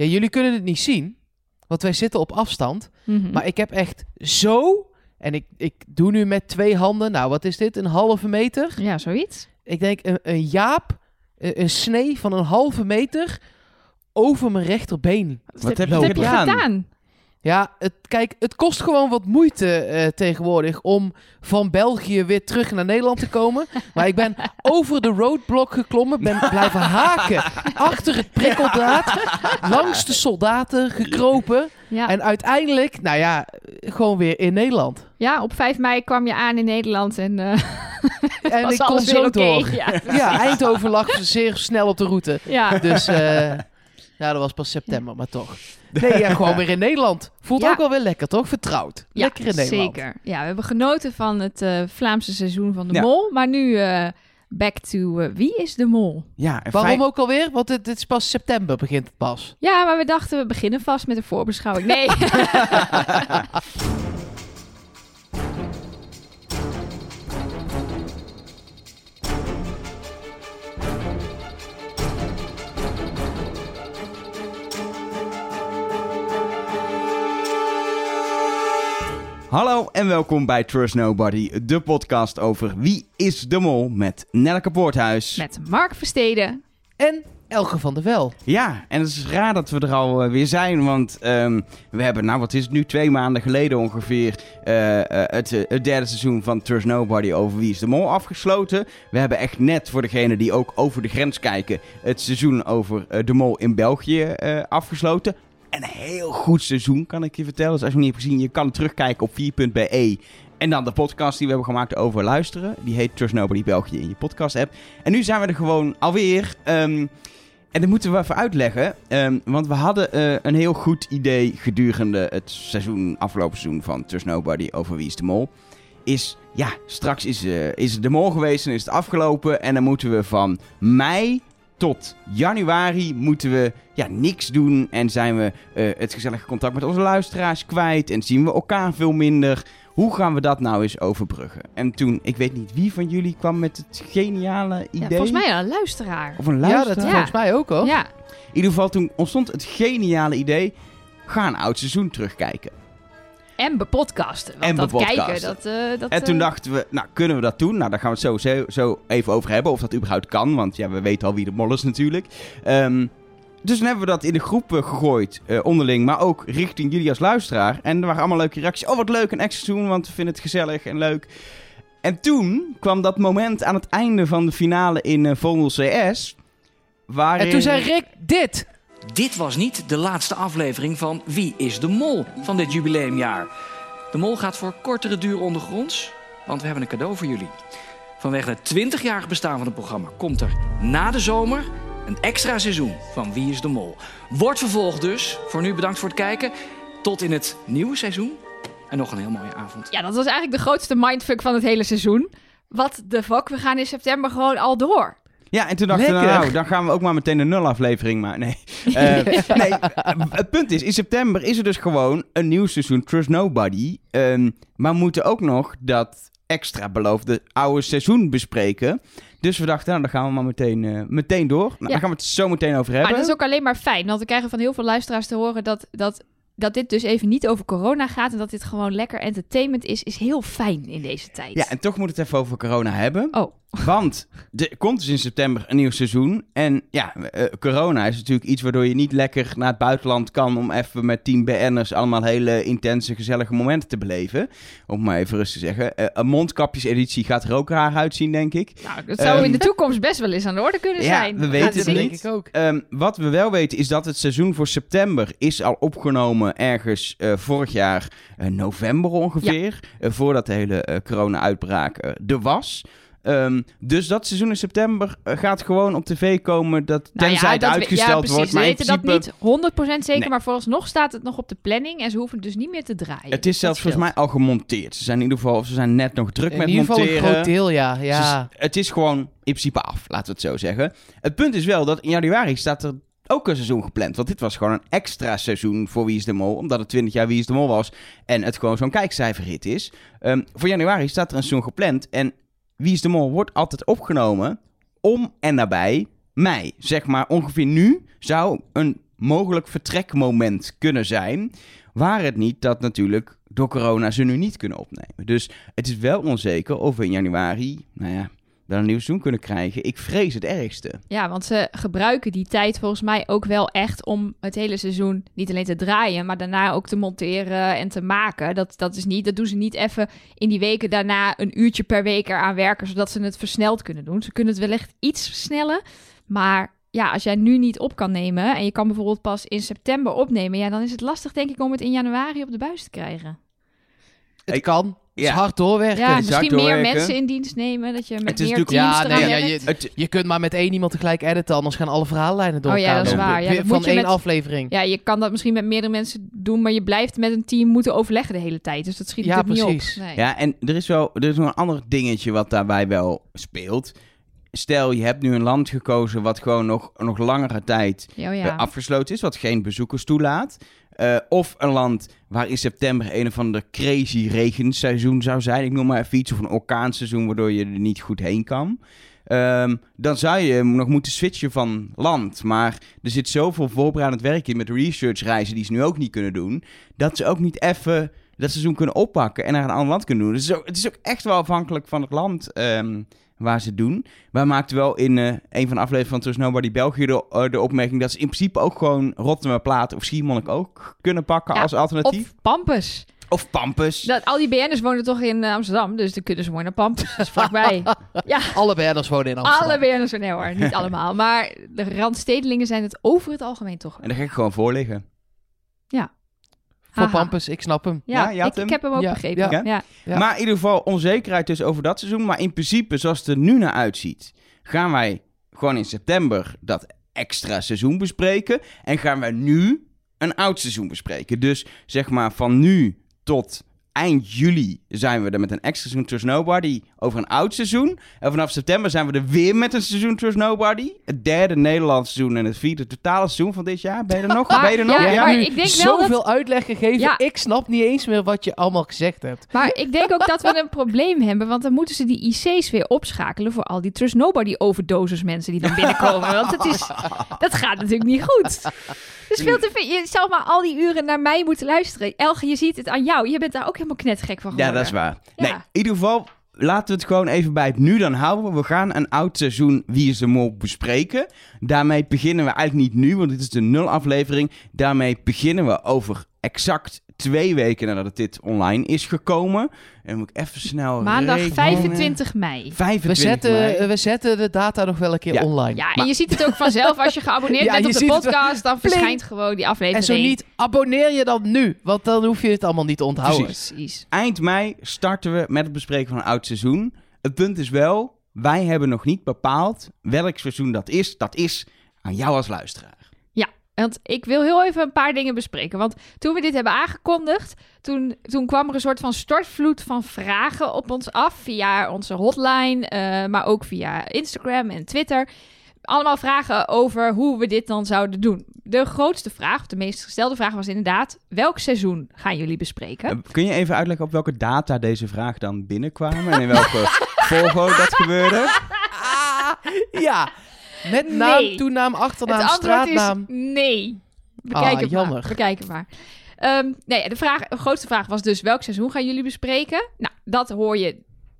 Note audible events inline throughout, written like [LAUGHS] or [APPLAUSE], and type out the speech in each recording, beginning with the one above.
Ja, jullie kunnen het niet zien, want wij zitten op afstand. Mhm. Maar ik heb echt zo... En ik, ik doe nu met twee handen, nou wat is dit, een halve meter? Ja, zoiets. Ik denk een, een jaap, een, een snee van een halve meter over mijn rechterbeen. Wat heb Wat je heb je gedaan? Ja, het, kijk, het kost gewoon wat moeite eh, tegenwoordig om van België weer terug naar Nederland te komen. [LAUGHS] Maar ik ben over de roadblock geklommen, ben [LAUGHS] blijven haken achter het prikkeldraad, langs de soldaten gekropen. Ja. En uiteindelijk, nou ja, gewoon weer in Nederland. ja, op 5 mei kwam je aan in Nederland en eh [LAUGHS] En was ik kon zo door. Ja. Ja, Eindhoven lag zeer snel op de route. ja. Dus eh, ja, dat was pas september, maar toch. [LAUGHS] Nee, ja, gewoon weer in Nederland. Voelt Ja. ook wel weer lekker, toch? Vertrouwd. Ja, Lekker in Nederland. Zeker. Ja, we hebben genoten van het eh, Vlaamse seizoen van de Ja. Mol. Maar nu eh, back to eh, wie is de Mol? Ja, en Waarom ook alweer? Want dit, dit is pas september, begint het pas. Ja, maar we dachten we beginnen vast met een voorbeschouwing. Nee. [LAUGHS] [LAUGHS] Hallo en welkom bij Trust Nobody, de podcast over wie is de mol met Nelke Poorthuis. met Mark Versteden. En Elge van der Wel. Ja, en het is raar dat we er al eh, weer zijn, want ehm, we hebben, nou wat is het nu, twee maanden geleden ongeveer, eh, eh, het, het derde seizoen van Trust Nobody over Wie is de Mol afgesloten. We hebben echt net, voor degenen die ook over de grens kijken, het seizoen over de Mol in België eh, afgesloten. Een heel goed seizoen, kan ik je vertellen. Dus als je het niet hebt gezien, je kan terugkijken op 4.be. En dan de podcast die we hebben gemaakt over luisteren. Die heet Trust Nobody België in je podcast app. En nu zijn we er gewoon alweer. Ehm, en dat moeten we even uitleggen. ehm, want we hadden eh, een heel goed idee gedurende het seizoen, afgelopen seizoen van Trust Nobody over Wie is de Mol. Is, ja, straks is, eh, is het de mol geweest en is het afgelopen. En dan moeten we van mei tot januari moeten we ja, niks doen. En zijn we eh, het gezellige contact met onze luisteraars kwijt. En zien we elkaar veel minder. Hoe gaan we dat nou eens overbruggen? En toen, ik weet niet wie van jullie kwam met het geniale idee. Ja, volgens mij een luisteraar. Of een Ja, luisteraar. dat Ja. volgens mij ook hoor. Ja, In ieder geval, toen ontstond het geniale idee. Ga een oud seizoen terugkijken. En bepodcasten. Want En dat bepodcasten. kijken, dat... eh, dat En toen eh, dachten we, nou kunnen we dat doen? Nou, daar gaan we het zo, zo, zo even over hebben. Of dat überhaupt kan. Want ja, we weten al wie de mol is natuurlijk. Ehm, dus toen hebben we dat in de groep gegooid. eh, onderling. Maar ook richting jullie als luisteraar. En er waren allemaal leuke reacties. Oh, wat leuk. Een extra seizoen. Want we vinden het gezellig en leuk. En toen kwam dat moment aan het einde van de finale in eh Vondel CS. Waarin... En toen zei Rick dit. Dit was niet de laatste aflevering van Wie is de Mol van dit jubileumjaar. De Mol gaat voor kortere duur ondergronds, want we hebben een cadeau voor jullie. Vanwege het 20-jarig bestaan van het programma komt er na de zomer een extra seizoen van Wie is de Mol. Wordt vervolgd dus. Voor nu bedankt voor het kijken. Tot in het nieuwe seizoen. En nog een heel mooie avond. Ja, dat was eigenlijk de grootste mindfuck van het hele seizoen. Wat de fuck, we gaan in september gewoon al door. Ja, en toen dachten we, nou, dan gaan we ook maar meteen een nulaflevering maken. Nee. [LAUGHS] Eh, nee, het punt is, in september is er dus gewoon een nieuw seizoen Trust Nobody. Ehm, maar we moeten ook nog dat extra beloofde oude seizoen bespreken. Dus we dachten, nou, dan gaan we maar meteen, eh, meteen door. Nou, Ja. Daar gaan we het zo meteen over hebben. Maar dat is ook alleen maar fijn, want we krijgen van heel veel luisteraars te horen dat, dat, dat dit dus even niet over corona gaat en dat dit gewoon lekker entertainment is, is heel fijn in deze tijd. Ja, en toch moet het even over corona hebben. Oh, Want er komt dus in september een nieuw seizoen. En ja, eh, corona is natuurlijk iets waardoor je niet lekker naar het buitenland kan... om even met tien BN'ers allemaal hele intense, gezellige momenten te beleven. Om maar even rustig te zeggen. Eh, een mondkapjeseditie gaat er ook raar uitzien, denk ik. nou, dat zou Ehm, in de toekomst best wel eens aan de orde kunnen Ja, zijn. we weten dat het denk niet. ik ook. Ehm, wat we wel weten is dat het seizoen voor september is al opgenomen ergens eh, vorig jaar november ongeveer. voordat de hele corona-uitbraak er was. Ehm, dus dat seizoen in september eh, gaat gewoon op tv komen. Dat, Nou tenzij ja, het dat we- uitgesteld ja, precies. wordt. Maar we in weten principe, dat niet 100% zeker, Nee. maar vooralsnog staat het nog op de planning en ze hoeven het dus niet meer te draaien. Het is zelfs volgens mij al gemonteerd. Ze zijn in ieder geval ze zijn net nog druk In met ieder geval monteren. een groot deel, ja. Ja. is- het is gewoon in principe af, laten we het zo zeggen. Het punt is wel dat in januari staat er ook een seizoen gepland. Want dit was gewoon een extra seizoen voor Wie is de Mol. Omdat het 20 jaar Wie is de Mol was. En het gewoon zo'n kijkcijferhit is. Ehm, voor januari staat er een seizoen gepland. En Wie is de Mol wordt altijd opgenomen om en nabij mei. Zeg maar ongeveer nu zou een mogelijk vertrekmoment kunnen zijn. Waar het niet dat natuurlijk door corona ze nu niet kunnen opnemen. Dus het is wel onzeker of we in januari, nou ja, wel een nieuw seizoen kunnen krijgen. Ik vrees het ergste. Ja, want ze gebruiken die tijd volgens mij ook wel echt om het hele seizoen niet alleen te draaien, maar daarna ook te monteren en te maken. Dat, dat, is niet, dat doen ze niet even in die weken daarna een uurtje per week eraan werken, zodat ze het versneld kunnen doen. Ze kunnen het wellicht iets versnellen, maar ja, als jij nu niet op kan nemen en je kan bijvoorbeeld pas in september opnemen, ja, dan is het lastig denk ik om het in januari op de buis te krijgen. Het Ik- kan. Het is Ja. hard doorwerken. Ja, is misschien hard meer mensen in dienst nemen, dat je met Het is meer teams Ja, nee, ja, je, Het, je kunt maar met één iemand tegelijk editen, anders gaan alle verhaallijnen door Oh ja, elkaar dat is lopen. waar. Ja, dat van moet je één met- aflevering. Ja, je kan dat misschien met meerdere mensen doen, maar je blijft met een team moeten overleggen de hele tijd. Dus dat schiet Ja, niet op. Nee. Ja, en er is wel er is nog een ander dingetje wat daarbij wel speelt. Stel, je hebt nu een land gekozen wat gewoon nog, nog langere tijd oh eh, ja. afgesloten is, wat geen bezoekers toelaat. Eh, of een land waar in september een of ander crazy regenseizoen zou zijn. Ik noem maar even iets, of een orkaanseizoen waardoor je er niet goed heen kan. Ehm, dan zou je nog moeten switchen van land. Maar er zit zoveel voorbereidend werk in met researchreizen die ze nu ook niet kunnen doen. Dat ze ook niet even dat seizoen kunnen oppakken en naar een ander land kunnen doen. Dus het is ook, het is ook echt wel afhankelijk van het land ehm, waar ze doen. Wij maakten wel in eh, een van de afleveringen van Trust Nobody België de, eh, de opmerking dat ze in principe ook gewoon Rotterdam Plaat of Schiermonnik ook kunnen pakken Ja, als alternatief. Of Pampus. Of, Pampus. Dat, al die BN'ers wonen toch in eh, Amsterdam, dus dan kunnen ze mooi naar Pampus. Dat is vlakbij. [LAUGHS] ja, Alle banners wonen in Amsterdam. alle BN'ers wonen, nee hoor, niet [LAUGHS] allemaal. Maar de randstedelingen zijn het over het algemeen toch. En daar ga ik gewoon voor liggen. Voor Haha. Pampus, ik snap hem. Ja, Ja, ik, hem? ik heb hem ook Ja, begrepen. ja. Ja. Ja. Maar in ieder geval onzekerheid dus over dat seizoen. Maar in principe, zoals het er nu naar uitziet, gaan wij gewoon in september dat extra seizoen bespreken. En gaan wij nu een oud seizoen bespreken. Dus zeg maar van nu tot eind juli zijn we er met een extra seizoen Trust Nobody over een oud seizoen. En vanaf september zijn we er weer met een seizoen Trust Nobody. Het derde Nederlands seizoen en het vierde totale seizoen van dit jaar. Ben je er nog? [LAUGHS] Maar- ben je er nog? ja, Ja, maar nu ik denk wel dat- zoveel uitleg gegeven. Ja. Ik snap niet eens meer wat je allemaal gezegd hebt. Maar ik denk ook dat we een probleem hebben, want dan moeten ze die IC's weer opschakelen voor al die Trust Nobody overdoses mensen die dan binnenkomen. want het is, dat gaat natuurlijk niet goed. Dus veel te veel, je zou maar al die uren naar mij moeten luisteren. Elge, je ziet het aan jou. Je bent daar ook helemaal knetgek van Ja, geworden. dat is waar. Ja. Nee, in ieder geval laten we het gewoon even bij het nu dan houden. We gaan een oud seizoen Wie is de Mol bespreken. Daarmee beginnen we eigenlijk niet nu, want dit is de nul aflevering. Daarmee beginnen we over exact twee weken nadat het dit online is gekomen. En moet ik even snel Maandag rekenen. 25 mei. 25 We zetten, mei. we zetten de data nog wel een keer Ja. online. Ja, en Maar- je ziet het ook vanzelf als je geabonneerd [LAUGHS] Ja, bent je op de podcast. Dan [LAUGHS] Pling. verschijnt gewoon die aflevering. En zo niet, abonneer je dan nu. Want dan hoef je het allemaal niet te onthouden. Precies. Precies. Eind mei starten we met het bespreken van een oud seizoen. Het punt is wel, wij hebben nog niet bepaald welk seizoen dat is. Dat is aan jou als luisteraar. Want ik wil heel even een paar dingen bespreken. Want toen we dit hebben aangekondigd, toen, toen kwam er een soort van stortvloed van vragen op ons af. Via onze hotline, eh, maar ook via Instagram en Twitter. Allemaal vragen over hoe we dit dan zouden doen. De grootste vraag, of de meest gestelde vraag was inderdaad... welk seizoen gaan jullie bespreken? Eh, Kun je even uitleggen op welke data deze vraag dan binnenkwamen en in welke [LAUGHS] volgorde dat gebeurde? Ja, met naam, Nee. toenaam, achternaam, Het straatnaam. is nee. Bekijk Ah, het jammer. maar. Bekijk het maar. Ehm, nee, de, vraag, de grootste vraag was dus welk seizoen gaan jullie bespreken? Nou, dat hoor je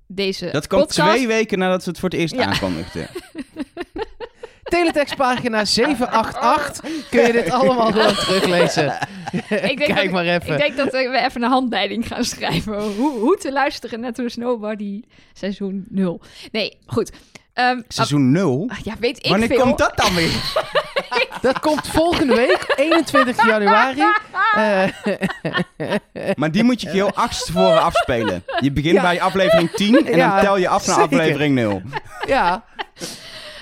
deze Dat komt podcast. twee weken nadat we het voor het eerst Ja. aankondigden. [LAUGHS] Teletextpagina 788. Kun je dit allemaal gewoon teruglezen. [LAUGHS] Ik denk Kijk dat- maar even. Ik denk dat we even een handleiding gaan schrijven. Hoe, hoe te luisteren naar Snowbody seizoen 0. Nee, goed. Ehm, Seizoen 0? ah, ja, weet ik Wanneer veel. komt dat dan weer? [LAUGHS] Dat komt volgende week, 21 januari. Eh, [LAUGHS] Maar die moet je heel achterstevoren afspelen. Je begint Ja. bij aflevering 10 en Ja, dan tel je af naar zeker. aflevering 0. ja,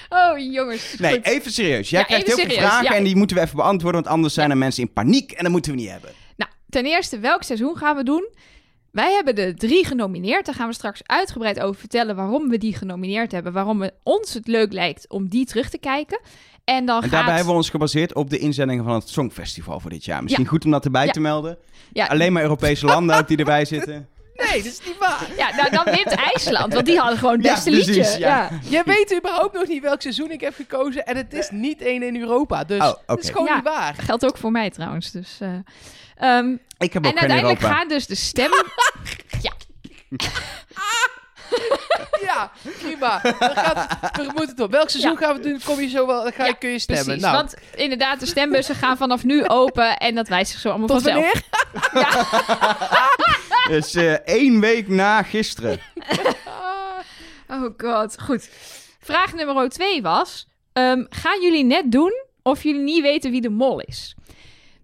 Oh, jongens. Nee, Goed. even serieus. Jij Ja, krijgt heel veel vragen ja. en die moeten we even beantwoorden, want anders zijn er mensen in paniek en dat moeten we niet hebben. Nou, ten eerste, welk seizoen gaan we doen? Wij hebben de drie genomineerd. Daar gaan we straks uitgebreid over vertellen waarom we die genomineerd hebben. Waarom het ons het leuk lijkt om die terug te kijken. En dan En gaat... daarbij hebben we ons gebaseerd op de inzendingen van het Songfestival voor dit jaar. Misschien goed om dat erbij Ja. te melden. Ja, Alleen maar Europese landen ook die erbij zitten. [LAUGHS] Nee, dat is niet waar. Ja, nou, dan wint IJsland, want die hadden gewoon het Ja, beste precies, liedje. ja. Ja. Jij weet überhaupt nog niet welk seizoen ik heb gekozen. En het is niet één in Europa. Dus Oh, dat oké. is gewoon Ja. niet waar. Geldt ook voor mij trouwens. Dus, eh, ehm, Ik heb en geen uiteindelijk Europa. gaan dus de stemmen... [LAUGHS] [LAUGHS] Ja, prima. Dan gaat, we moeten het op. Welk seizoen Ja. gaan we doen? Kom je zo wel, dan ga je, Ja, kun je stemmen. Precies, nou, want inderdaad, de stembussen gaan vanaf nu open en dat wijst zich zo allemaal tot vanzelf. wanneer? [LAUGHS] Dus eh, één week na gisteren. Oh god, goed. Vraag nummer twee was, ehm, gaan jullie net doen of jullie niet weten wie de mol is?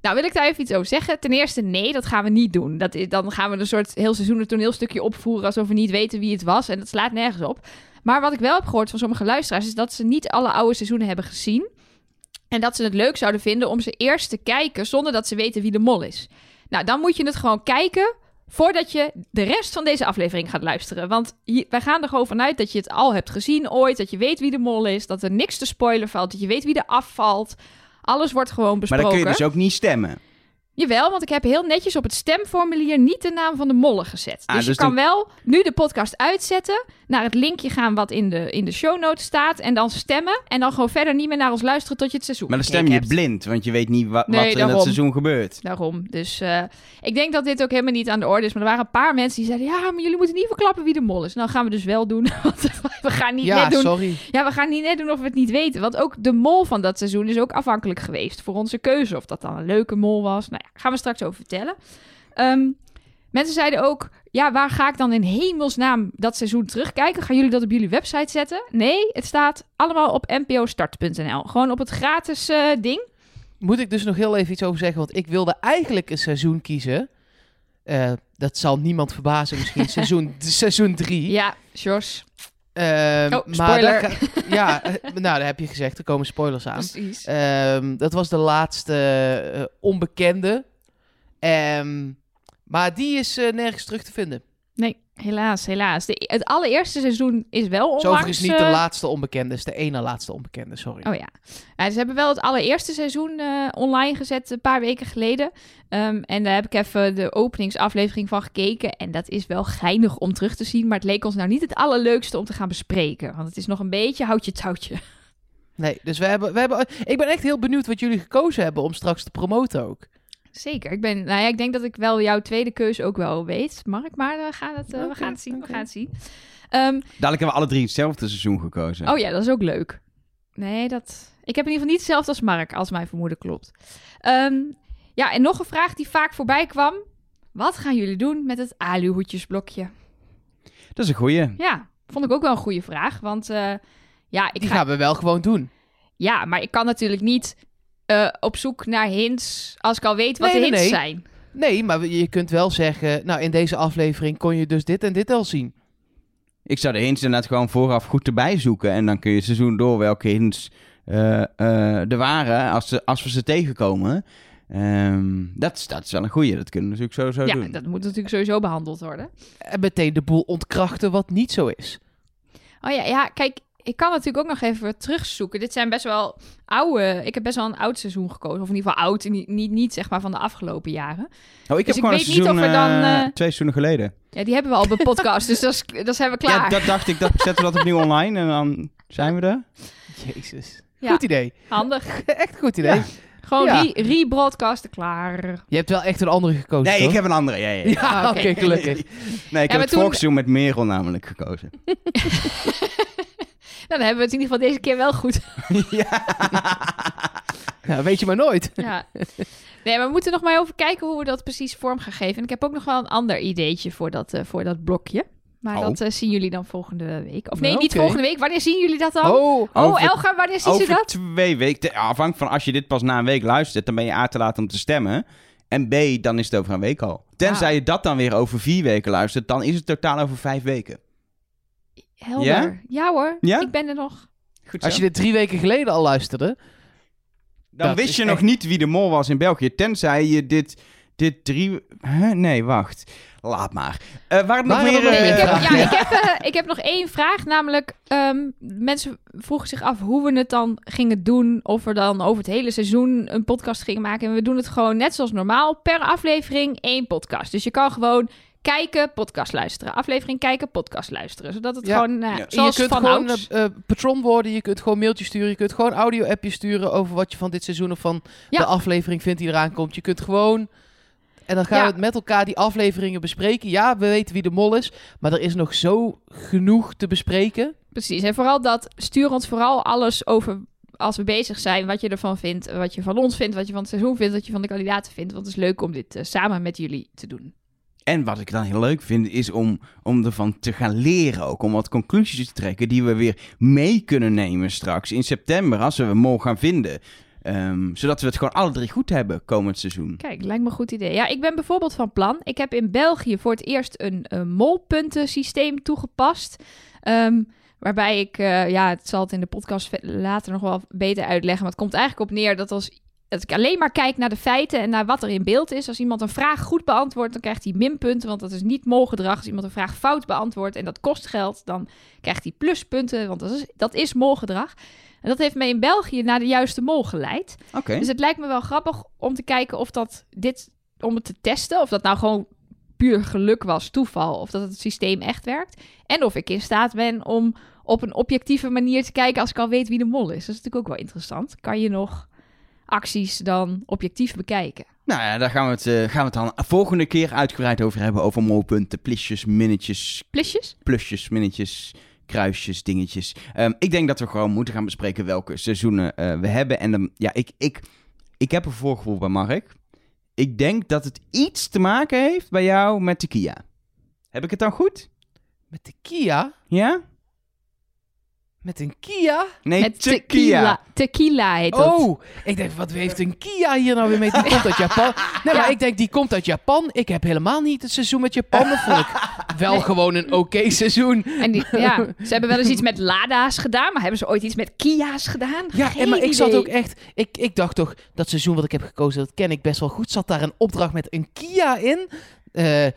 Nou, wil ik daar even iets over zeggen. Ten eerste, nee, dat gaan we niet doen. Dat is, dan gaan we een soort heel seizoen toneelstukje opvoeren alsof we niet weten wie het was. En dat slaat nergens op. Maar wat ik wel heb gehoord van sommige luisteraars is dat ze niet alle oude seizoenen hebben gezien. En dat ze het leuk zouden vinden om ze eerst te kijken zonder dat ze weten wie de mol is. Nou, dan moet je het gewoon kijken voordat je de rest van deze aflevering gaat luisteren. Want wij gaan er gewoon vanuit dat je het al hebt gezien ooit, dat je weet wie de mol is, dat er niks te spoilen valt, dat je weet wie er afvalt. Alles wordt gewoon Maar besproken. dan kun je dus ook niet stemmen. Jawel, want ik heb heel netjes op het stemformulier niet de naam van de mollen gezet. Ah, dus, dus je kan dan- wel nu de podcast uitzetten, naar het linkje gaan wat in de, in de show notes staat en dan stemmen. En dan gewoon verder niet meer naar ons luisteren tot je het seizoen Maar dan stem je hebt. blind, want je weet niet Nee, wat er in dat seizoen gebeurt. Daarom. Dus eh, ik denk dat dit ook helemaal niet aan de orde is. Maar er waren een paar mensen die zeiden... Ja, maar jullie moeten niet verklappen wie de mol is. Nou, gaan we dus wel doen. [LAUGHS] Want we gaan niet Ja, net doen... sorry. Ja, we gaan niet net doen of we het niet weten. Want ook de mol van dat seizoen is ook afhankelijk geweest. Voor onze keuze. Of dat dan een leuke mol was. Nou ja, gaan we straks over vertellen. Ehm, mensen zeiden ook... Ja, waar ga ik dan in hemelsnaam dat seizoen terugkijken? Gaan jullie dat op jullie website zetten? Nee, het staat allemaal op npostart.nl. Gewoon op het gratis eh, ding. Moet ik dus nog heel even iets over zeggen? Want ik wilde eigenlijk een seizoen kiezen. Eh, dat zal niemand verbazen misschien. [LAUGHS] seizoen, seizoen 3. Ja, Jos. Oh, maar daar ja, eh, nou, daar heb je gezegd. Er komen spoilers aan. Precies. Ehm, dat was de laatste eh, onbekende. Ehm, maar die is eh, nergens terug te vinden. Helaas, helaas. De, het allereerste seizoen is wel is onlangs... overigens niet de eh, laatste onbekende. Het is de ene laatste onbekende, sorry. Oh ja. ja. Ze hebben wel het allereerste seizoen eh, online gezet een paar weken geleden. Ehm, en daar heb ik even de openingsaflevering van gekeken. En dat is wel geinig om terug te zien. Maar het leek ons nou niet het allerleukste om te gaan bespreken. Want het is nog een beetje houtje touwtje. [LAUGHS] Nee, dus we hebben, we hebben... Ik ben echt heel benieuwd wat jullie gekozen hebben om straks te promoten ook. Zeker. Ik, ben, nou ja, ik denk dat ik wel jouw tweede keuze ook wel weet. Mark, maar we gaan het, eh, we gaan het zien. We gaan het zien. Ehm, Dadelijk hebben we alle drie hetzelfde seizoen gekozen. Oh ja, dat is ook leuk. Nee, dat... Ik heb in ieder geval niet hetzelfde als Mark, als mijn vermoeden klopt. Ehm, ja, en nog een vraag die vaak voorbij kwam. Wat gaan jullie doen met het aluhoedjesblokje? Dat is een goeie. Ja, vond ik ook wel een goede vraag. Want eh, ja, ik Die ga... gaan we wel gewoon doen. ja, maar ik kan natuurlijk niet eh, op zoek naar hints als ik al weet wat Nee, de hints nee. zijn. Nee, maar je kunt wel zeggen... Nou, in deze aflevering kon je dus dit en dit al zien. Ik zou de hints inderdaad gewoon vooraf goed erbij zoeken. En dan kun je het seizoen door welke hints eh, eh, er waren als, ze, als we ze tegenkomen. Ehm, dat, is, dat is wel een goeie. Dat kunnen we natuurlijk sowieso Ja, doen. dat moet natuurlijk sowieso behandeld worden. En meteen de boel ontkrachten wat niet zo is. Oh ja, ja, kijk, ik kan natuurlijk ook nog even terugzoeken. Dit zijn best wel oude... Ik heb best wel een oud seizoen gekozen. Of in ieder geval oud, niet, niet, niet zeg maar van de afgelopen jaren. Oh, ik Dus heb ik gewoon een niet seizoen of er dan, eh, eh, twee seizoenen geleden. Ja, die hebben we al op de [LAUGHS] podcast, dus dat, is, dat zijn we klaar. Ja, dat dacht ik. Dat zetten we dat opnieuw online en dan zijn we er. Jezus. Ja. Goed idee. Handig. [LAUGHS] Echt een goed idee. Ja. Gewoon Ja. re- rebroadcasten, klaar. Je hebt wel echt een andere gekozen, Nee, toch? ik heb een andere. Ja, ja, ja. [LAUGHS] Ja, Ah, oké, gelukkig. Nee, ik heb het toen- met Merel namelijk gekozen. Nou, dan hebben we het in ieder geval deze keer wel goed. [LAUGHS] Ja, [LAUGHS] weet je maar nooit. ja. Nee, maar we moeten nog maar over kijken hoe we dat precies vorm gaan geven. En ik heb ook nog wel een ander ideetje voor dat, eh, voor dat blokje. Maar Oh. dat eh, zien jullie dan volgende week. Of nee, Nou, niet volgende week. Wanneer zien jullie dat dan? Oh, Oh, Over- Elga, wanneer zien ze Over dat? twee weken. Afhankelijk van als je dit pas na een week luistert, dan ben je A te laat om te stemmen. En B, dan is het over een week al. Tenzij Ah. je dat dan weer over vier weken luistert, dan is het totaal over vijf weken. Helder. Ja? Ja? hoor, Ja? ik ben er nog. Goed als je dit drie weken geleden al luisterde... Dan Dat wist is je nog echt- niet wie de mol was in België. Tenzij je dit, dit drie... Huh? Nee, wacht. Laat maar. Eh waren er nog Waren er meer... nog eh, ik, heb, ja, ik, heb, eh, ik heb nog één vraag, namelijk ehm, mensen vroegen zich af hoe we het dan gingen doen, of we dan over het hele seizoen een podcast gingen maken. En we doen het gewoon net zoals normaal, per aflevering één podcast. Dus je kan gewoon kijken, podcast luisteren. Aflevering kijken, podcast luisteren. Zodat het Ja. gewoon, uh, Ja. En je zoals kunt van gewoon ouds. eh, eh, patron worden, je kunt gewoon mailtjes sturen, je kunt gewoon audio-appjes sturen over wat je van dit seizoen of van Ja. de aflevering vindt die eraan komt. Je kunt gewoon... En dan gaan Ja. we het met elkaar die afleveringen bespreken. Ja, we weten wie de mol is, maar er is nog zo genoeg te bespreken. Precies. En vooral dat, stuur ons vooral alles over als we bezig zijn, wat je ervan vindt, wat je van ons vindt, wat je van het seizoen vindt, wat je van de kandidaten vindt. Want het is leuk om dit samen met jullie te doen. En wat ik dan heel leuk vind, is om, om ervan te gaan leren ook. Om wat conclusies te trekken die we weer mee kunnen nemen straks in september. Als we hem gaan vinden. Ehm, zodat we het gewoon alle drie goed hebben komend seizoen. Kijk, lijkt me een goed idee. Ja, ik ben bijvoorbeeld van plan. Ik heb in België voor het eerst een, eh, molpuntensysteem toegepast. Ehm, waarbij ik, eh, ja, het zal het in de podcast later nog wel beter uitleggen. Maar het komt eigenlijk op neer dat als dat ik alleen maar kijk naar de feiten en naar wat er in beeld is. Als iemand een vraag goed beantwoordt, dan krijgt hij minpunten, want dat is niet molgedrag. Als iemand een vraag fout beantwoordt en dat kost geld, dan krijgt hij pluspunten, want dat is, dat is molgedrag. En dat heeft mij in België naar de juiste mol geleid. Oké. Dus het lijkt me wel grappig om te kijken of dat dit, om het te testen, of dat nou gewoon puur geluk was, toeval, of dat het systeem echt werkt. En of ik in staat ben om op een objectieve manier te kijken als ik al weet wie de mol is. Dat is natuurlijk ook wel interessant. Kan je nog acties dan objectief bekijken? Nou ja, daar gaan we, het, eh, gaan we het dan volgende keer uitgebreid over hebben. Over molpunten, plisjes, minnetjes, Plisjes? plusjes, minnetjes, kruisjes, dingetjes. Ehm, ik denk dat we gewoon moeten gaan bespreken welke seizoenen eh, we hebben. En dan, ja, ik, ik, ik heb een voorgevoel bij Mark. Ik denk dat het iets te maken heeft bij jou met de Kia. Heb ik het dan goed? Met de Kia? Ja? Met een Kia? Nee, Met tequila. tequila. Tequila heet dat. Oh, ik denk, wat heeft een Kia hier nou weer mee? Die komt uit Japan. Nee, [LAUGHS] maar Ja. ik denk, die komt uit Japan. Ik heb helemaal niet het seizoen met Japan. Dat vond ik wel gewoon een oké seizoen. En die, ja, ze hebben wel eens iets met Lada's gedaan, maar hebben ze ooit iets met Kia's gedaan? Ja, Geen en maar ik zat ook echt... Ik, ik dacht toch, dat seizoen wat ik heb gekozen, dat ken ik best wel goed. Zat daar een opdracht met een Kia in? Eh, eh,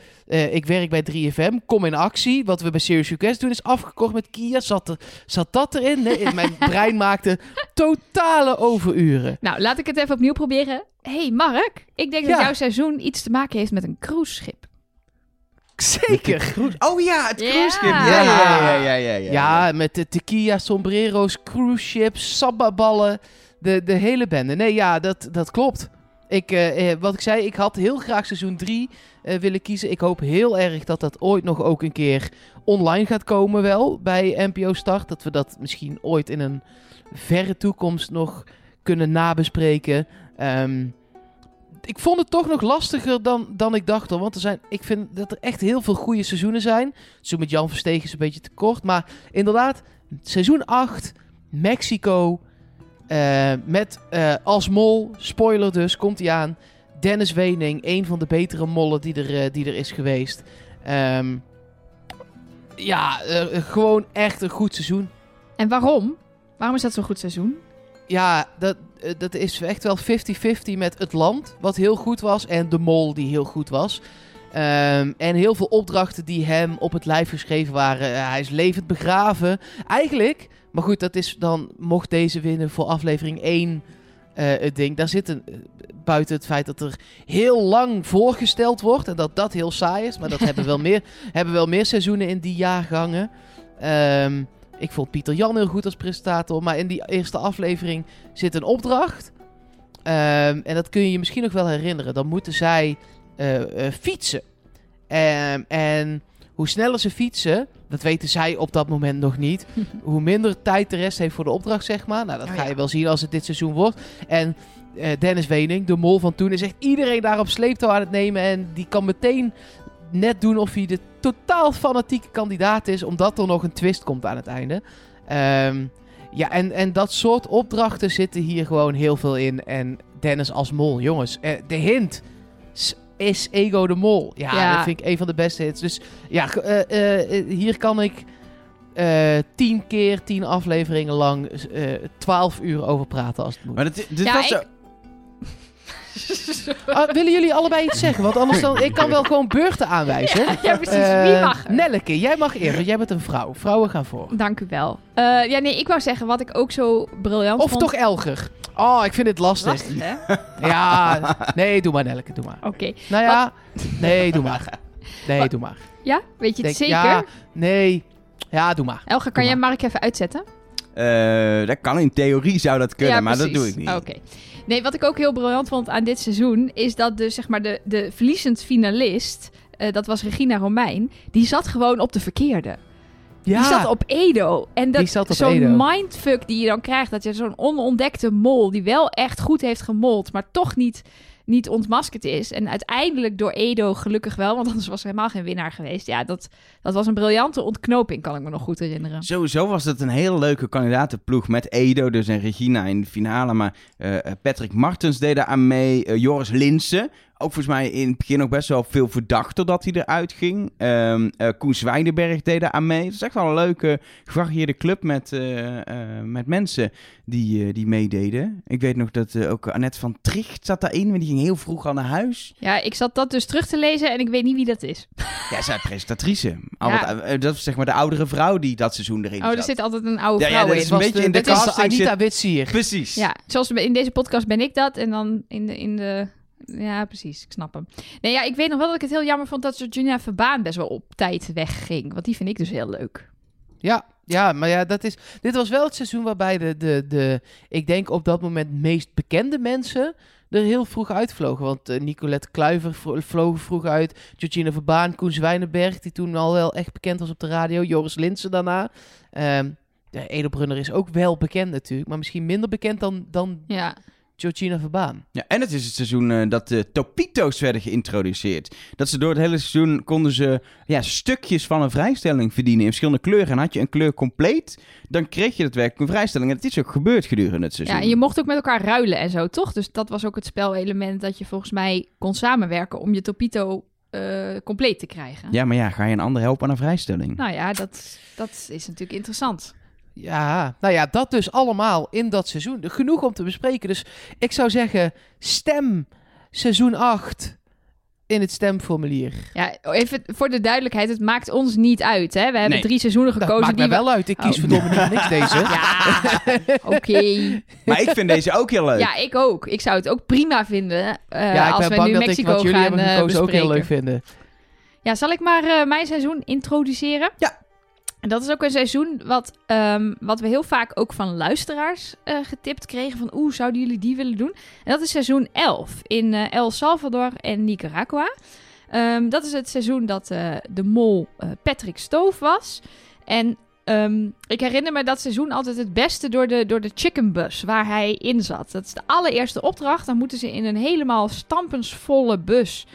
ik werk bij 3FM, kom in actie. Wat we bij Serious Request doen is afgekocht met Kia. Zat, er, zat dat erin? Nee, mijn [LAUGHS] brein maakte totale overuren. Nou, laat ik het even opnieuw proberen. hey Mark, ik denk Ja. dat jouw seizoen iets te maken heeft met een cruiseschip. Zeker. Oh ja, het Ja. cruiseschip. Ja, ja, ja, ja, ja, ja. Ja, met de tequila, sombrero's, cruise ships, sabbaballen. De, de hele bende. Nee, ja, dat, dat klopt. Ik, eh, eh, wat ik zei, ik had heel graag seizoen 3 willen kiezen. Ik hoop heel erg dat dat ooit nog ook een keer online gaat komen wel bij NPO Start. Dat we dat misschien ooit in een verre toekomst nog kunnen nabespreken. Ehm, ik vond het toch nog lastiger dan, dan ik dacht. Want er zijn, ik vind dat er echt heel veel goede seizoenen zijn. Zo met Jan Verstegen is een beetje te kort. Maar inderdaad, seizoen 8, Mexico. Eh, met eh, als mol, spoiler dus, komt hij aan. Dennis Wening, een van de betere mollen die er, eh, die er is geweest. Ehm, ja, gewoon echt een goed seizoen. En waarom? Waarom is dat zo'n goed seizoen? Ja, dat, dat is echt wel 50-50 met het land, wat heel goed was, en de mol, die heel goed was. Ehm, en heel veel opdrachten die hem op het lijf geschreven waren. Hij is levend begraven. Eigenlijk, maar goed, dat is dan, mocht deze winnen voor aflevering 1 eh, het ding. Daar zit een, eh, buiten het feit dat er heel lang voorgesteld wordt en dat dat heel saai is. Maar dat hebben wel [LAUGHS] meer, hebben wel meer seizoenen in die jaargangen. Ehm, ik vond Pieter Jan heel goed als presentator. Maar in die eerste aflevering zit een opdracht. Ehm, en dat kun je je misschien nog wel herinneren. Dan moeten zij eh, fietsen. Ehm, en hoe sneller ze fietsen, dat weten zij op dat moment nog niet. [LAUGHS] hoe minder tijd de rest heeft voor de opdracht, zeg maar. Nou, dat Oh ga ja. je wel zien als het dit seizoen wordt. En eh, Dennis Wening, de mol van toen, is echt iedereen daar op sleeptouw aan het nemen. En die kan meteen net doen of hij de totaal fanatieke kandidaat is, omdat er nog een twist komt aan het einde. Ehm, ja, en, en dat soort opdrachten zitten hier gewoon heel veel in. En Dennis als mol, jongens, eh, de hint is Ego de Mol. Ja, Ja. dat vind ik een van de beste hits. Dus ja, ge- eh, eh, hier kan ik eh, tien keer, tien afleveringen lang, eh twaalf uur over praten als het moet. Maar dit, dit Ja, was ik- zo... [LAUGHS] Ah, willen jullie allebei iets zeggen? Want anders dan, ik kan wel gewoon beurten aanwijzen. [LAUGHS] Ja, precies. Eh, Wie mag er? Nelleke, jij mag eerst, want jij bent een vrouw. Vrouwen gaan voor. Dank u wel. Eh, ja, nee, ik wou zeggen wat ik ook zo briljant Of vond. toch Elger? Oh, ik vind het lastig. Lastig, hè? [LAUGHS] Ja, nee, doe maar Nelleke, doe maar. Oké. Nou ja, nee, doe maar. Nee, Wat? doe maar. Ja? Weet je het Denk- zeker? Ja, nee. Ja, doe maar. Elga, kan jij. Mark even uitzetten? Eh, dat kan in theorie zou dat kunnen, Ja, maar dat doe ik niet. Oké. Nee, wat ik ook heel briljant vond aan dit seizoen... is dat de, zeg maar de, de verliezend finalist... eh, dat was Regina Romein... die zat gewoon op de verkeerde. Ja, Die zat op Edo. En dat, zo'n mindfuck die je dan krijgt... dat je zo'n onontdekte mol... die wel echt goed heeft gemold... maar toch niet, niet ontmaskerd is. En uiteindelijk door Edo gelukkig wel... want anders was er helemaal geen winnaar geweest. Ja, dat, dat was een briljante ontknoping... kan ik me nog goed herinneren. Sowieso was het een hele leuke kandidatenploeg met Edo dus en Regina in de finale. Maar eh, Patrick Martens deed daar aan mee. eh, Joris Linsen. Ook volgens mij in het begin nog best wel veel verdacht doordat hij eruit ging. Ehm eh, Koen Zwijnenberg deed daar aan mee. Het is echt wel een leuke, gevarieerde club met, eh, eh, met mensen die, eh, die meededen. Ik weet nog dat eh, ook Annette van Tricht zat daarin, maar die ging heel vroeg al naar huis. Ja, ik zat dat dus terug te lezen... en ik weet niet wie dat is. [LAUGHS] Ja, zij presentatrice. Al Ja. wat, dat is zeg maar de oudere vrouw die dat seizoen erin Oh, er zat. zit altijd een oude Ja, ja, vrouw dat in. is een beetje in de het is casting Anita zit- Witsier. Precies. Ja, zoals in deze podcast ben ik dat. En dan in de, in de... Ja, precies. Ik snap hem. Nee, ja, ik weet nog wel dat ik het heel jammer vond dat Georgina Verbaan best wel op tijd wegging. Want die vind ik dus heel leuk. Ja, ja, maar ja, dat is. Dit was wel het seizoen waarbij de, de, de. Ik denk op dat moment meest bekende mensen er heel vroeg uitvlogen. Want eh, Nicolette Kluiver vlo- vloog vroeg uit. Georgina Verbaan, Koen Zwijnenberg, die toen al wel echt bekend was op de radio. Joris Linsen daarna. Ehm ja, Edelbrunner is ook wel bekend natuurlijk, maar misschien minder bekend dan, dan Ja. Georgina Verbaan. Ja, en het is het seizoen eh, dat de Topito's werden geïntroduceerd. Dat ze door het hele seizoen konden ze ja, stukjes van een vrijstelling verdienen in verschillende kleuren. En had je een kleur compleet, dan kreeg je daadwerkelijk een vrijstelling. En het is ook gebeurd gedurende het seizoen. ja, en je mocht ook met elkaar ruilen en zo, toch? Dus dat was ook het spelelement dat je volgens mij kon samenwerken om je Topito eh, compleet te krijgen. Ja, maar ja, ga je een ander helpen aan een vrijstelling? Nou ja, dat, dat is natuurlijk interessant. Ja, nou ja, dat dus allemaal in dat seizoen. Genoeg om te bespreken. Dus ik zou zeggen, stem seizoen 8 in het stemformulier. Ja, even voor de duidelijkheid, het maakt ons niet uit. Hè? We hebben Nee. drie seizoenen Dat gekozen maakt die mij we- wel uit. Ik kies Oh. verdomme niet niks deze. [LAUGHS] Ja, oké. Maar ik vind deze ook heel leuk. Ja, ik ook. Ik zou het ook prima vinden eh, ja, ik als ben we bang nu dat ik Mexico wat jullie gaan hebben eh, gekozen ook heel leuk vinden. Ja, zal ik maar eh, mijn seizoen introduceren? Ja. En dat is ook een seizoen wat, ehm, wat we heel vaak ook van luisteraars eh, getipt kregen. Van oeh, zouden jullie die willen doen? En dat is seizoen 11 in eh, El Salvador en Nicaragua. Ehm, dat is het seizoen dat eh, de mol Patrick Stoof was. En ehm, ik herinner me dat seizoen altijd het beste door de, door de chicken bus waar hij in zat. Dat is de allereerste opdracht. Dan moeten ze in een helemaal stampensvolle bus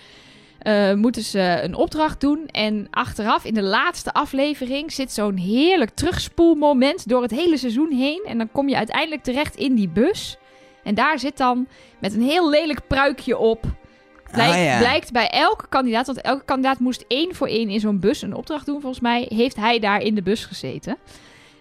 eh, moeten ze een opdracht doen. En achteraf, in de laatste aflevering, zit zo'n heerlijk terugspoelmoment door het hele seizoen heen. En dan kom je uiteindelijk terecht in die bus. En daar zit dan met een heel lelijk pruikje op. Blijkt, Ah, ja. blijkt bij elke kandidaat, want elke kandidaat moest één voor één in zo'n bus een opdracht doen. Volgens mij heeft hij daar in de bus gezeten.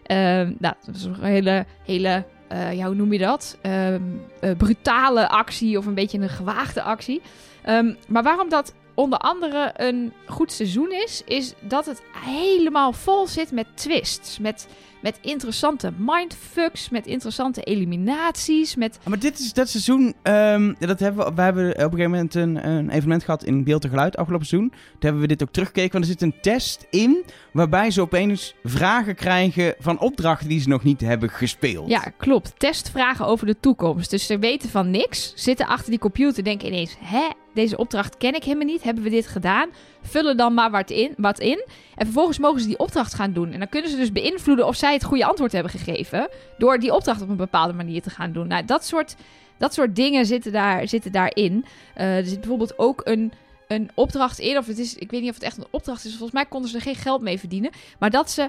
Ehm, nou, dat is een hele, hele eh, ja, hoe noem je dat? Ehm, eh, brutale actie of een beetje een gewaagde actie. Ehm, maar waarom dat onder andere een goed seizoen is, is dat het helemaal vol zit met twists. Met, met interessante mindfucks, met interessante eliminaties, met... Maar dit is dat seizoen, ehm, dat hebben we, we hebben op een gegeven moment een, een evenement gehad in Beeld en Geluid afgelopen seizoen. Toen hebben we dit ook teruggekeken, want er zit een test in waarbij ze opeens vragen krijgen van opdrachten die ze nog niet hebben gespeeld. Ja, klopt. Testvragen over de toekomst. Dus ze weten van niks, zitten achter die computer, denken ineens... Hè, deze opdracht ken ik helemaal niet. Hebben we dit gedaan? Vullen dan maar wat in, wat in. En vervolgens mogen ze die opdracht gaan doen. En dan kunnen ze dus beïnvloeden of zij het goede antwoord hebben gegeven... door die opdracht op een bepaalde manier te gaan doen. Nou, dat soort, dat soort dingen zitten, daar, zitten daarin. Eh, er zit bijvoorbeeld ook een, een opdracht in... of het is, ik weet niet of het echt een opdracht is. Volgens mij konden ze er geen geld mee verdienen. Maar dat ze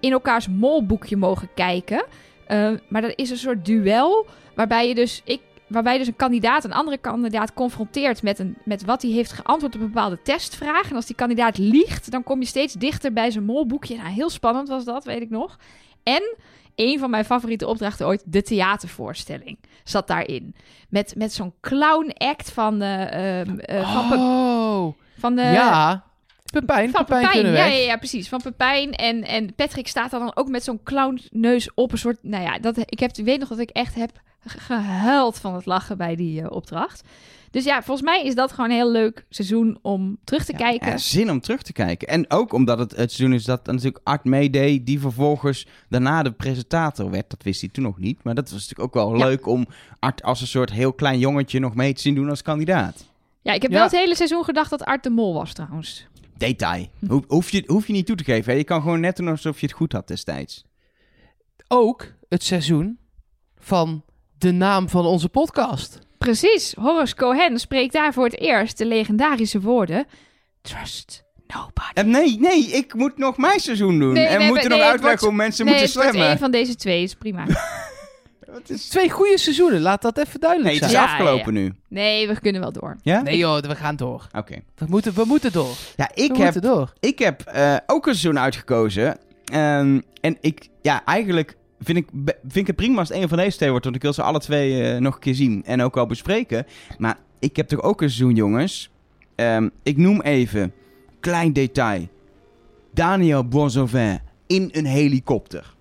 in elkaars molboekje mogen kijken... Uh, maar dat is een soort duel waarbij je dus, ik, waarbij dus een kandidaat een andere kandidaat confronteert met, een, met wat hij heeft geantwoord op een bepaalde testvraag. En als die kandidaat liegt, dan kom je steeds dichter bij zijn molboekje. Nou, heel spannend was dat, weet ik nog. En een van mijn favoriete opdrachten ooit, de theatervoorstelling, zat daarin. Met, met zo'n clown act van, uh, uh, van, Oh, van de... ja. Pepijn, Van Pepijn, ja, ja, ja, precies. Van Pepijn. En, en Patrick staat dan ook met zo'n clownneus op een soort... Nou ja, dat, ik, heb, weet nog dat ik echt heb gehuild van het lachen bij die eh, opdracht. Dus ja, volgens mij is dat gewoon een heel leuk seizoen om terug te Ja, kijken. ja, zin om terug te kijken. En ook omdat het het seizoen is dat natuurlijk Art meedeed, die vervolgens daarna de presentator werd. Dat wist hij toen nog niet. Maar dat was natuurlijk ook wel Ja. leuk om Art als een soort heel klein jongetje nog mee te zien doen als kandidaat. Ja, ik heb Ja. wel het hele seizoen gedacht dat Art de Mol was trouwens. Detail. Ho- hoef, je, hoef je niet toe te geven. Hè? Je kan gewoon net doen alsof je het goed had destijds. Ook het seizoen van de naam van onze podcast. Precies, Horace Cohen spreekt daar voor het eerst de legendarische woorden... Trust nobody. En nee, nee, ik moet nog mijn seizoen doen. Nee, en we we moeten hebben- nog nee, uitleggen wordt- hoe mensen nee, moeten stemmen. één van deze twee, is prima. [LAUGHS] Het is... Twee goede seizoenen, laat dat even duidelijk Nee, het is zijn. Ja, afgelopen nu. Nee, we kunnen wel door. Ja? Nee joh, we gaan door. Oké. We moeten, we moeten door. Ja, We ik heb moeten door. Ik heb eh, ook een seizoen uitgekozen. Ehm, en ik, ja, eigenlijk vind ik, vind ik het prima als het een van deze twee wordt. Want ik wil ze alle twee eh, nog een keer zien en ook al bespreken. Maar ik heb toch ook een seizoen, jongens. Ehm, ik noem even, klein detail. Daniel Boisovin in een helikopter.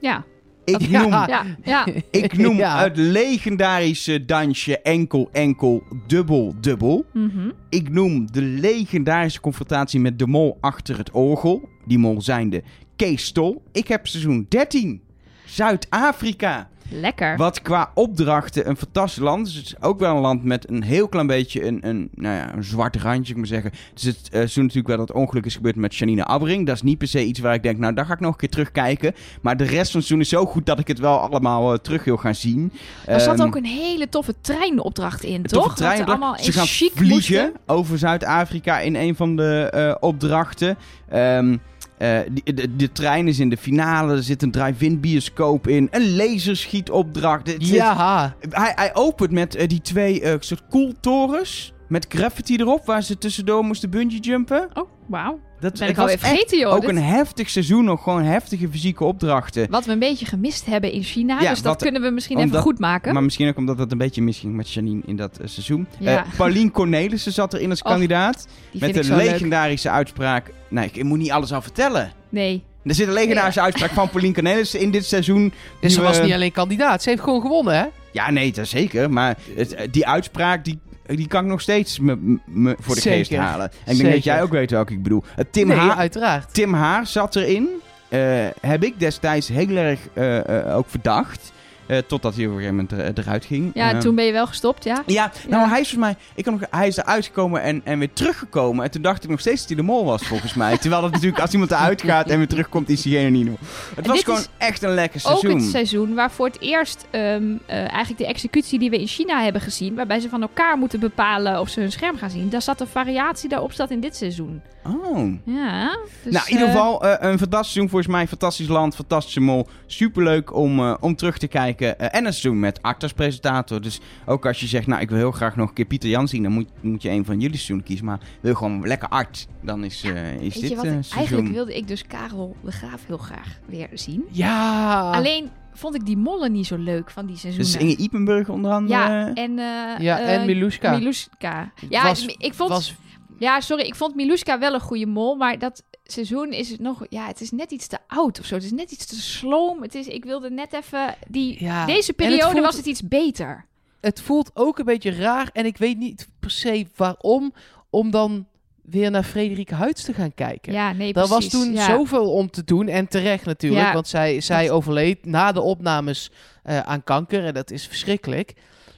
Ja, Ik noem, ja, ja. [LAUGHS] ik noem Ja. het legendarische dansje enkel, enkel, dubbel, dubbel. Mhm. Ik noem de legendarische confrontatie met de mol achter het orgel. Die mol zijnde Kees Stol. Ik heb seizoen 13. Zuid-Afrika. Lekker. Wat qua opdrachten een fantastisch land is. Het is ook wel een land met een heel klein beetje een, een, nou ja, een zwart randje, ik maar zeggen. Het is het seizoen natuurlijk wel dat ongeluk is gebeurd met Janine Abbering. Dat is niet per se iets waar ik denk, nou, daar ga ik nog een keer terugkijken. Maar de rest van het seizoen is zo goed dat ik het wel allemaal eh, terug wil gaan zien. er zat Ehm, ook een hele toffe treinopdracht in, toch? toffe trein, Dat ze allemaal ze gaan vliegen moesten. over Zuid-Afrika in een van de eh, opdrachten. Ehm, eh, die- de, de trein is in de finale, er zit een drive-in bioscoop in, een laserschietopdracht. Het is- Ja. hij, hij opent met eh, die twee eh, soort koeltorens met graffiti erop, waar ze tussendoor moesten bungee jumpen. Oh, wauw. Dat Ben ik alweer vergeten, joh. Ook Dit- een heftig seizoen nog, gewoon heftige fysieke opdrachten. Wat we een beetje gemist hebben in China. Ja, dus dat kunnen we misschien omdat- even goed maken. Maar misschien ook omdat het een beetje misging met Janine in dat seizoen. Ja. Eh, Paulien Cornelissen zat erin als kandidaat. Die Met de leuk. legendarische uitspraak. Nee, ik moet niet alles al vertellen. Nee. Er zit een legendarische uitspraak van Paulien Cornelissen in dit seizoen. Dus ze was niet alleen kandidaat, ze heeft gewoon gewonnen, hè? Ja, nee, dat zeker. Maar het, eh, die uitspraak, die, die kan ik nog steeds me, me voor de geest halen. En ik denk Zeker. dat jij ook weet welke ik bedoel. Eh, Tim, nee, Haar, uiteraard. Tim Haar zat erin. Eh, heb ik destijds heel erg eh, eh, ook verdacht. Eh, totdat hij op een gegeven moment er- eruit ging. Ja, Ehm, toen ben je wel gestopt, ja? Ja, nou Ja. hij is volgens mij, ik kan nog, hij is eruit gekomen en, en weer teruggekomen. En toen dacht ik nog steeds dat hij de mol was volgens mij. [LAUGHS] Terwijl dat natuurlijk, als iemand eruit gaat en weer terugkomt, is diegene niet meer. Het En was gewoon echt een lekker Ook seizoen. het seizoen waar voor het eerst ehm, eh, eigenlijk de executie die we in China hebben gezien, waarbij ze van elkaar moeten bepalen of ze hun scherm gaan zien, daar zat een variatie daarop zat in dit seizoen. Oh. Ja. Dus, nou, in ieder eh, geval eh, een fantastisch seizoen volgens mij. Fantastisch land, fantastische mol. Superleuk om, eh, om terug te kijken. Eh, en een seizoen met Art als presentator. Dus ook als je zegt, nou ik wil heel graag nog een keer Pieter Jan zien. Dan moet, moet je een van jullie seizoenen kiezen. Maar wil gewoon lekker Art. Dan is, eh, is Weet dit je wat? eh, seizoen. eigenlijk wilde ik dus Karel de Graaf heel graag weer zien. Ja. Alleen vond ik die mollen niet zo leuk van die seizoenen. Dus Inge Ipenburg onder andere. ja, en, eh ja, en Miluska. Miluska. Ja, Was- ik vond, was ja, sorry, ik vond Miluska wel een goede mol, maar dat seizoen is het nog, ja, het is net iets te oud of zo. Het is net iets te sloom. Het is, ik wilde net even die, Ja, deze het periode voelt- was het iets beter. het voelt ook een beetje raar. En ik weet niet per se waarom. Om dan weer naar Frederike Huids te gaan kijken. Ja, nee, Daar was toen ja. zoveel om te doen. En terecht natuurlijk. Ja. Want zij, zij Dat- overleed na de opnames eh, aan kanker. En dat is verschrikkelijk.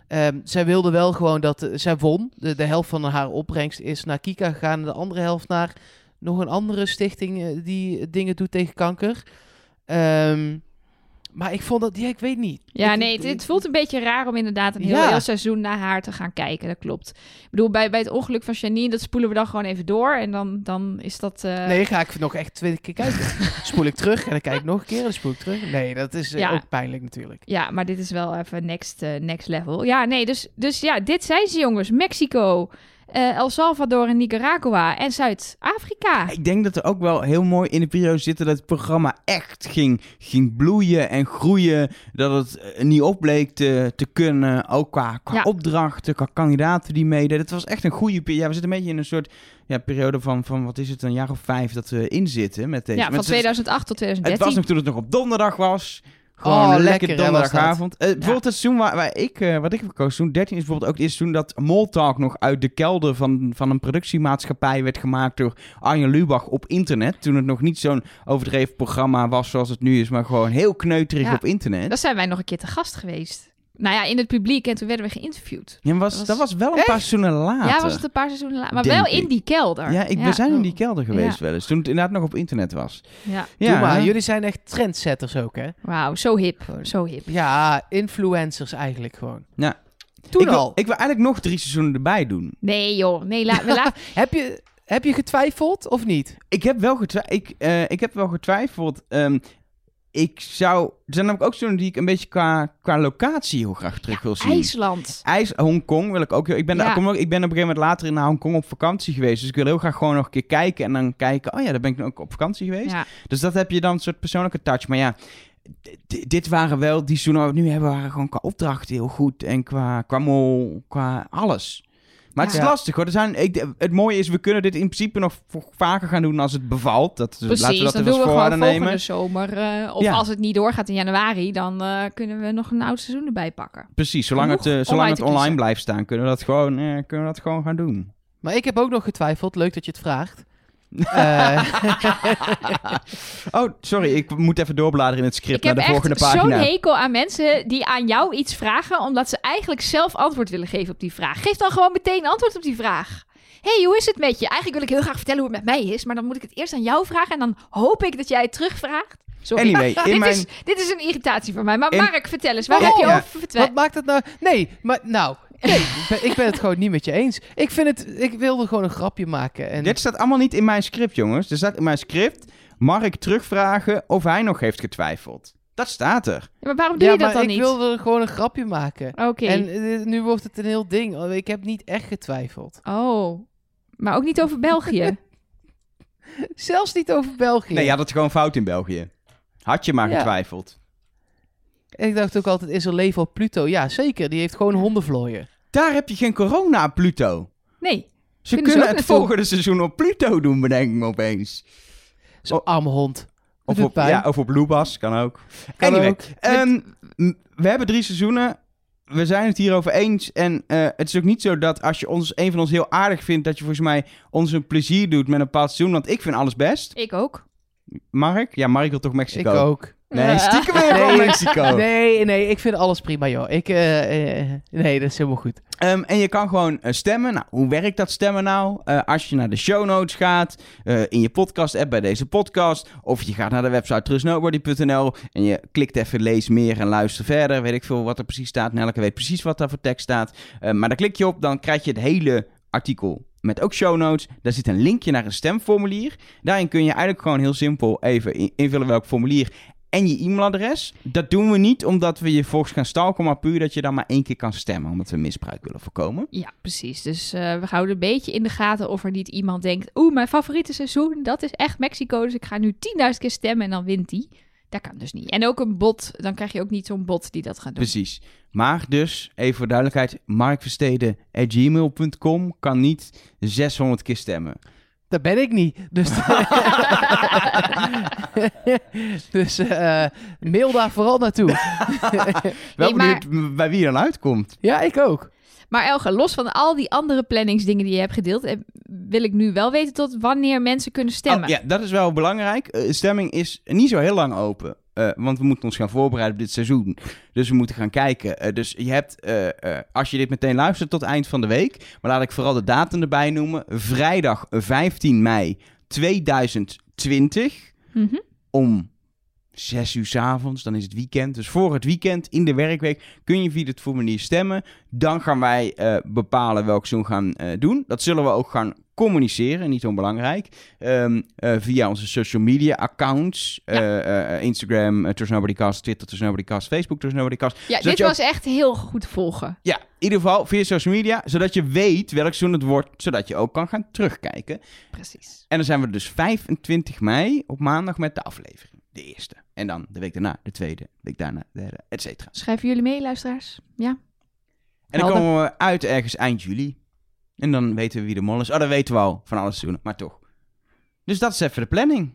Ehm, zij wilde wel gewoon dat... eh, zij won. De, de helft van haar opbrengst is naar Kika gegaan. En de andere helft naar nog een andere stichting... eh, die dingen doet tegen kanker. Ehm, maar ik vond dat... Ja, ik weet niet. Ja, Ik- nee, het, het voelt een beetje raar om inderdaad een heel, Ja. heel seizoen naar haar te gaan kijken. Dat klopt. Ik bedoel, bij, bij het ongeluk van Janine, dat spoelen we dan gewoon even door. En dan, dan is dat... eh, Nee, ga ik nog echt twee keer kijken. [LAUGHS] spoel ik terug en dan kijk ik nog een keer en dan spoel ik terug. Nee, dat is eh, Ja. ook pijnlijk natuurlijk. Ja, maar dit is wel even next, eh, next level. Ja, nee, dus, dus ja, dit zijn ze jongens. Mexico, eh, El Salvador en Nicaragua en Zuid-Afrika. Ik denk dat er ook wel heel mooi in de periode zitten dat het programma echt ging, ging bloeien en groeien. Dat het eh, niet opbleek te, te kunnen, ook qua, qua Ja. opdrachten, qua kandidaten die meededen. Het was echt een goede periode. Ja, we zitten een beetje in een soort ja, periode van, van, wat is het, een jaar of vijf dat we in zitten met deze. Ja, van met- 2008 tot Het 2013. was nog toen het nog op donderdag was. Gewoon Oh, lekker, donderdagavond. Eh, bijvoorbeeld het seizoen waar, waar ik, eh, wat ik heb gekozen, seizoen 13 is bijvoorbeeld ook het eerste seizoen dat Moltalk nog uit de kelder van, van een productiemaatschappij werd gemaakt door Arjen Lubach op internet. Toen het nog niet zo'n overdreven programma was zoals het nu is, maar gewoon heel kneuterig Ja. op internet. Daar zijn wij nog een keer te gast geweest. Nou ja, in het publiek en toen werden we geïnterviewd. Ja, maar was, Dat dat, was- wel een Echt? paar seizoenen later. Ja, was het een paar seizoenen later. Maar Denk wel in die kelder. Ja, ik, we zijn in die kelder geweest Ja. wel eens. Toen het inderdaad nog op internet was. Ja, Ja, Doe maar, jullie zijn echt trendsetters ook, hè? wauw, zo hip. Zo hip. Ja, influencers eigenlijk gewoon. Ja. Toen ik wil, al. Ik wil eigenlijk nog drie seizoenen erbij doen. Nee joh, nee, la, we laten... [LAUGHS] Heb je, heb je getwijfeld of niet? Ik heb wel, getwi- ik, eh, ik heb wel getwijfeld. Ehm, ik zou... Er zijn namelijk ook seizoenen die ik een beetje qua, qua locatie heel graag terug wil zien. IJsland. IJs, Hongkong wil ik ook. Ik ben, Ja. daar- ik ben op een gegeven moment later naar Hongkong op vakantie geweest. Dus ik wil heel graag gewoon nog een keer kijken. En dan kijken. Oh ja, daar ben ik ook op vakantie geweest. Ja. Dus dat heb je dan een soort persoonlijke touch. Maar ja, dit waren wel die waar we nu hebben. waren gewoon qua opdracht heel goed. En qua, qua mol, qua alles. Maar het is Ja. lastig hoor. Er zijn, ik, het mooie is, we kunnen dit in principe nog vaker gaan doen als het bevalt. Dat, laten we dat dan even doen we gewoon nemen. zomer. eh, of Ja. als het niet doorgaat in januari, dan eh, kunnen we nog een oud seizoen erbij pakken. Precies, zolang het, Genoeg eh, zolang het online blijft staan, kunnen we dat gewoon, eh, kunnen we dat gewoon gaan doen. Maar ik heb ook nog getwijfeld. Leuk dat je het vraagt. Eh, [LAUGHS] oh, sorry, ik moet even doorbladeren in het script Ik naar heb de volgende echt zo'n pagina. hekel aan mensen die aan jou iets vragen, omdat ze eigenlijk zelf antwoord willen geven op die vraag. Geef dan gewoon meteen antwoord op die vraag. hey, hoe is het met je? Eigenlijk wil ik heel graag vertellen hoe het met mij is, maar dan moet ik het eerst aan jou vragen en dan hoop ik dat jij het terugvraagt. Sorry. Anyway, [LAUGHS] in dit, mijn... is, dit is een irritatie voor mij. Maar In- Mark, vertel eens, waar heb je Ja. over vertwijfeld? wat maakt het nou... Nee, maar nou... Nee, ik ben, ik ben het gewoon niet met je eens. Ik vind het... Ik wilde gewoon een grapje maken. En Dit staat allemaal niet in mijn script, jongens. Er staat in mijn script, Mark terugvragen of hij nog heeft getwijfeld. Dat staat er. Ja, maar waarom doe ja, je dat maar dan ik niet? wilde gewoon een grapje maken. Oké. En eh, nu wordt het een heel ding. Oh, Ik heb niet echt getwijfeld. Oh. Maar ook niet over België. [LAUGHS] Zelfs niet over België. Nee, je had het gewoon fout in België. Had je maar Ja. getwijfeld. Ik dacht ook altijd, is er leven op Pluto? Ja, zeker. Die heeft gewoon hondenvlooien. Daar heb je geen corona Pluto. Nee. Ze Kunnen ze het volgende seizoen op Pluto doen, bedenk ik me opeens. Zo'n arme hond. Of op, ja, of op Lubas, kan ook. Kan anyway, ook. ehm, we hebben drie seizoenen. We zijn het hierover eens. En eh, het is ook niet zo dat als je ons, een van ons heel aardig vindt... dat je volgens mij ons een plezier doet met een bepaald seizoen. Want ik vind alles best. Ik ook. Mark? Ja, Mark wil toch Ik Mexico? ook. Nee, stiekem weer [LAUGHS] van. Mexico. Nee, nee, ik vind alles prima, joh. Ik, eh, eh, nee, dat is helemaal goed. Ehm, en je kan gewoon eh, stemmen. Nou, hoe werkt dat stemmen nou? Als je naar de show notes gaat, in je podcast-app bij deze podcast, of je gaat naar de website trustnobody.nl en je klikt even lees meer en luister verder. Weet ik veel wat er precies staat. Nelke weet precies wat daar voor tekst staat. Maar daar klik je op, dan krijg je het hele artikel met ook show notes. Daar zit een linkje naar een stemformulier. Daarin kun je eigenlijk gewoon heel simpel even in- invullen welk formulier en je e-mailadres. Dat doen we niet omdat we je volgens gaan stalken, maar puur dat je dan maar één keer kan stemmen, omdat we misbruik willen voorkomen. Ja, precies. Dus eh, we houden een beetje in de gaten of er niet iemand denkt... Oeh, mijn favoriete seizoen, dat is echt Mexico. Dus ik ga nu 10.000 keer stemmen en dan wint die. Dat kan dus niet. En ook een bot, dan krijg je ook niet zo'n bot die dat gaat doen. Precies. Maar dus, even voor duidelijkheid, markversteden.gmail.com kan niet 600 keer stemmen. Dat ben ik niet. Dus, [LAUGHS] dus eh, mail daar vooral naartoe. [LAUGHS] Wel maar- benieuwd bij wie je dan uitkomt. Ja, ik ook. Maar Elge, los van al die andere planningsdingen die je hebt gedeeld... eh, wil ik nu wel weten tot wanneer mensen kunnen stemmen. Oh, ja, dat is wel belangrijk. Eh, stemming is niet zo heel lang open. Eh, want we moeten ons gaan voorbereiden op dit seizoen. Dus we moeten gaan kijken. Eh, dus je hebt, eh, als je dit meteen luistert tot eind van de week. Maar laat ik vooral de datum erbij noemen. Vrijdag 15 mei 2020. Mhm. om 6 uur 's avonds. Dan is het weekend. Dus voor het weekend in de werkweek kun je via dit formulier stemmen. Dan gaan wij eh, bepalen welk seizoen gaan eh, doen. Dat zullen we ook gaan communiceren, niet onbelangrijk. Ehm, eh, via onze social media accounts. eh, Instagram, uh, Trust Nobody Cast, Twitter, Trust Nobody Cast, Facebook, Trust Nobody Cast. Ja, dit ook- was echt heel goed te volgen. Ja, in ieder geval via social media. Zodat je weet welk seizoen het wordt. Zodat je ook kan gaan terugkijken. Precies. En dan zijn we dus 25 mei op maandag met de aflevering. De eerste. En dan de week daarna, de tweede, de week daarna, de derde, et cetera. Schrijven jullie mee, luisteraars? Ja? En dan Helder. komen we uit ergens eind juli. En dan weten we wie de mol is. Oh, dat weten we al van alle seizoenen, maar toch. Dus dat is even de planning.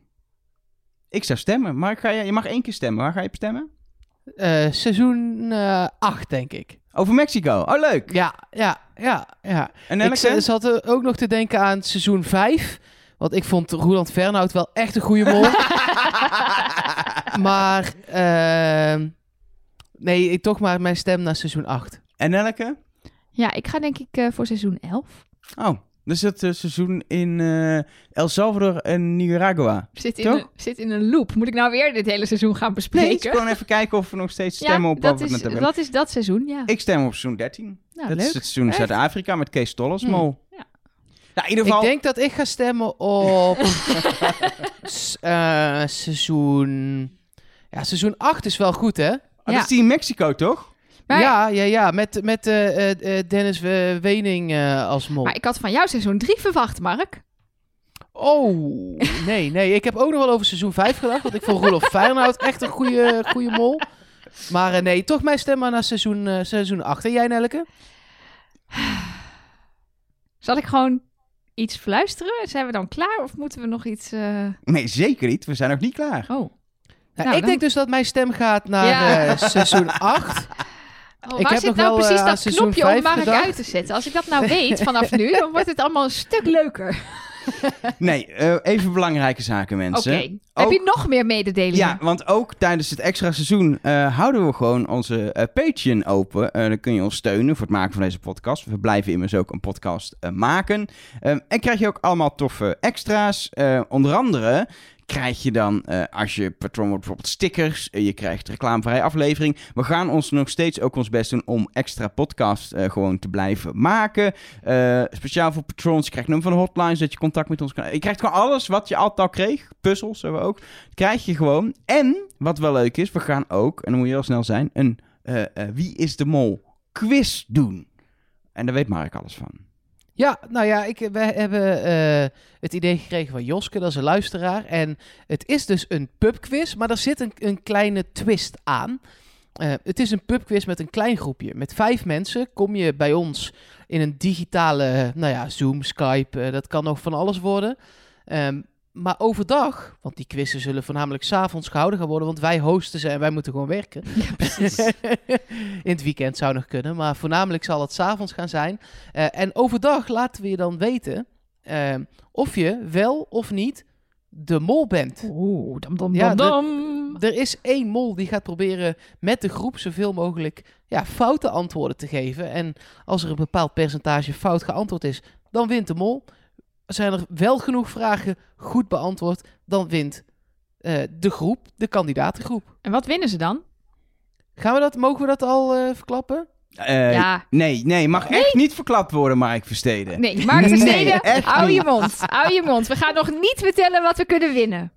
Ik zou stemmen. Maar ga je, je mag één keer stemmen. Waar ga je op stemmen? Eh, seizoen 8, denk ik. Over Mexico. Oh, leuk. Ja, ja, ja, ja. En Ik Elke? zat er ook nog te denken aan seizoen 5. Want ik vond Roland Fernhout wel echt een goede mol. [LAUGHS] maar, ehm, nee, ik, toch maar mijn stem naar seizoen 8. En Elke? Ja, ik ga denk ik eh, voor seizoen 11. Oh, dus het eh, seizoen in eh, El Salvador en Nicaragua. Zit in, Toch? een, zit in een loop. Moet ik nou weer dit hele seizoen gaan Nee, bespreken? gewoon even kijken of we nog steeds stemmen ja, op wat dat is, dat is dat seizoen, ja. Ik stem op seizoen 13. nou, dat leuk. is het seizoen? Zuid-Afrika met Kees Tollers, Hmm. mol. Ja. Nou, in ieder geval... Ik denk dat ik ga stemmen op [LAUGHS] s- eh, seizoen... Ja, seizoen 8 is wel goed, hè? Ja. Dat is die in Mexico, toch? Maar, ja, ja, ja. Met, met eh, eh, eh, Dennis Wening eh, als mol. maar ik had van jou seizoen 3 verwacht, Mark. Oh, nee, nee. Ik heb ook nog wel over seizoen 5 gedacht. Want ik vond Roelof [LAUGHS] Feyenoord echt een goede, goede mol. Maar eh, nee, toch mijn stem maar naar seizoen, eh, seizoen 8. En jij, Nelke? Zal ik gewoon iets fluisteren? Zijn we dan klaar of moeten we nog iets... eh, Nee, zeker niet. We zijn nog niet klaar. Oh. Nou, Nou, ik dan- denk dus dat mijn stem gaat naar Ja. eh, seizoen [LAUGHS] 8. Oh, Ik waar heb zit nog nou wel, precies eh, dat knopje om Mark gedacht. uit te zetten? Als ik dat nou weet vanaf nu, dan wordt het allemaal een stuk leuker. [LAUGHS] Nee, eh, even belangrijke zaken, Oké. mensen. Heb Ook- je nog meer mededelingen? Ja, want ook tijdens het extra seizoen eh, houden we gewoon onze eh, Patreon open. Dan kun je ons steunen voor het maken van deze podcast. We blijven immers ook een podcast eh, maken. Ehm, en krijg je ook allemaal toffe extra's. Eh, onder andere krijg je dan, eh, als je patron wordt, bijvoorbeeld stickers. Eh, je krijgt reclamevrije aflevering. We gaan ons nog steeds ook ons best doen om extra podcasts eh, gewoon te blijven maken. Speciaal voor patrons. Je krijgt nummer van de hotline, zodat je contact met ons kan... Je krijgt gewoon alles wat je altijd al kreeg. Puzzels hebben we ook. Krijg je gewoon. En, wat wel leuk is, we gaan ook, en dan moet je heel snel zijn, een Wie is de Mol quiz doen. En daar weet Mark alles van. Ja, nou ja, ik, wij hebben eh, het idee gekregen van Joske, dat is een luisteraar. En het is dus een pubquiz, maar er zit een, een kleine twist aan. Eh, het is een pubquiz met een klein groepje. Met vijf mensen kom je bij ons in een digitale, nou ja, Zoom, Skype, eh, dat kan nog van alles worden. Ehm, maar overdag, want die quizzen zullen voornamelijk s'avonds gehouden gaan worden, want wij hosten ze en wij moeten gewoon werken. [LAUGHS] In het weekend zou nog kunnen, maar voornamelijk zal het s'avonds gaan zijn. Eh, en overdag laten we je dan weten eh, of je wel of niet de mol bent. Oeh, dam dam Ja, dam de- dam. Er is één mol die gaat proberen met de groep zoveel mogelijk ja, foute antwoorden te geven. En als er een bepaald percentage fout geantwoord is, dan wint de mol. Zijn er wel genoeg vragen goed beantwoord, dan wint eh, de groep, de kandidatengroep. En wat winnen ze dan? Gaan we dat, mogen we dat al eh, verklappen? Eh, ja. Nee, nee, mag echt niet verklapt worden, Mark Versteden. Nee, Mark Nee, Versteden, echt hou je mond. Hou je mond. We gaan nog niet vertellen wat we kunnen winnen.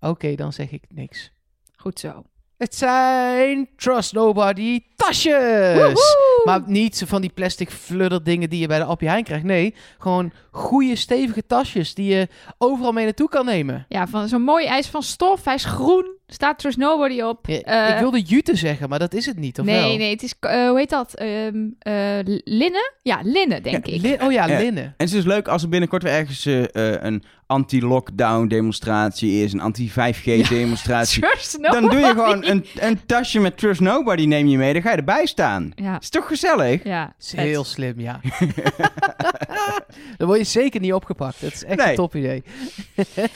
Oké, dan zeg ik niks. Goed zo. Het zijn Trust Nobody tasjes. Woehoe! Maar niet van die plastic fludder dingen die je bij de Appie Heijn krijgt. Nee, gewoon goede stevige tasjes die je overal mee naartoe kan nemen. Ja, van zo'n mooi ijs van stof. Hij is groen. Staat Trust Nobody op. Ja, Eh, ik wilde jute zeggen, maar dat is het niet, of nee, wel? nee, het is, eh, hoe heet dat? Ehm, eh, linnen? Ja, linnen, denk Ja, ik. Li- oh ja, Ja. linnen. En het is dus leuk als er binnenkort weer ergens een anti-lockdown demonstratie is, een anti-5G demonstratie. Trust Dan doe je gewoon een, een tasje met Trust Nobody, neem je mee, dan ga je erbij staan. Ja, Is toch gezellig? ja. is heel slim, ja. [LAUGHS] Dan word je zeker niet opgepakt. Dat is echt Nee. een top idee.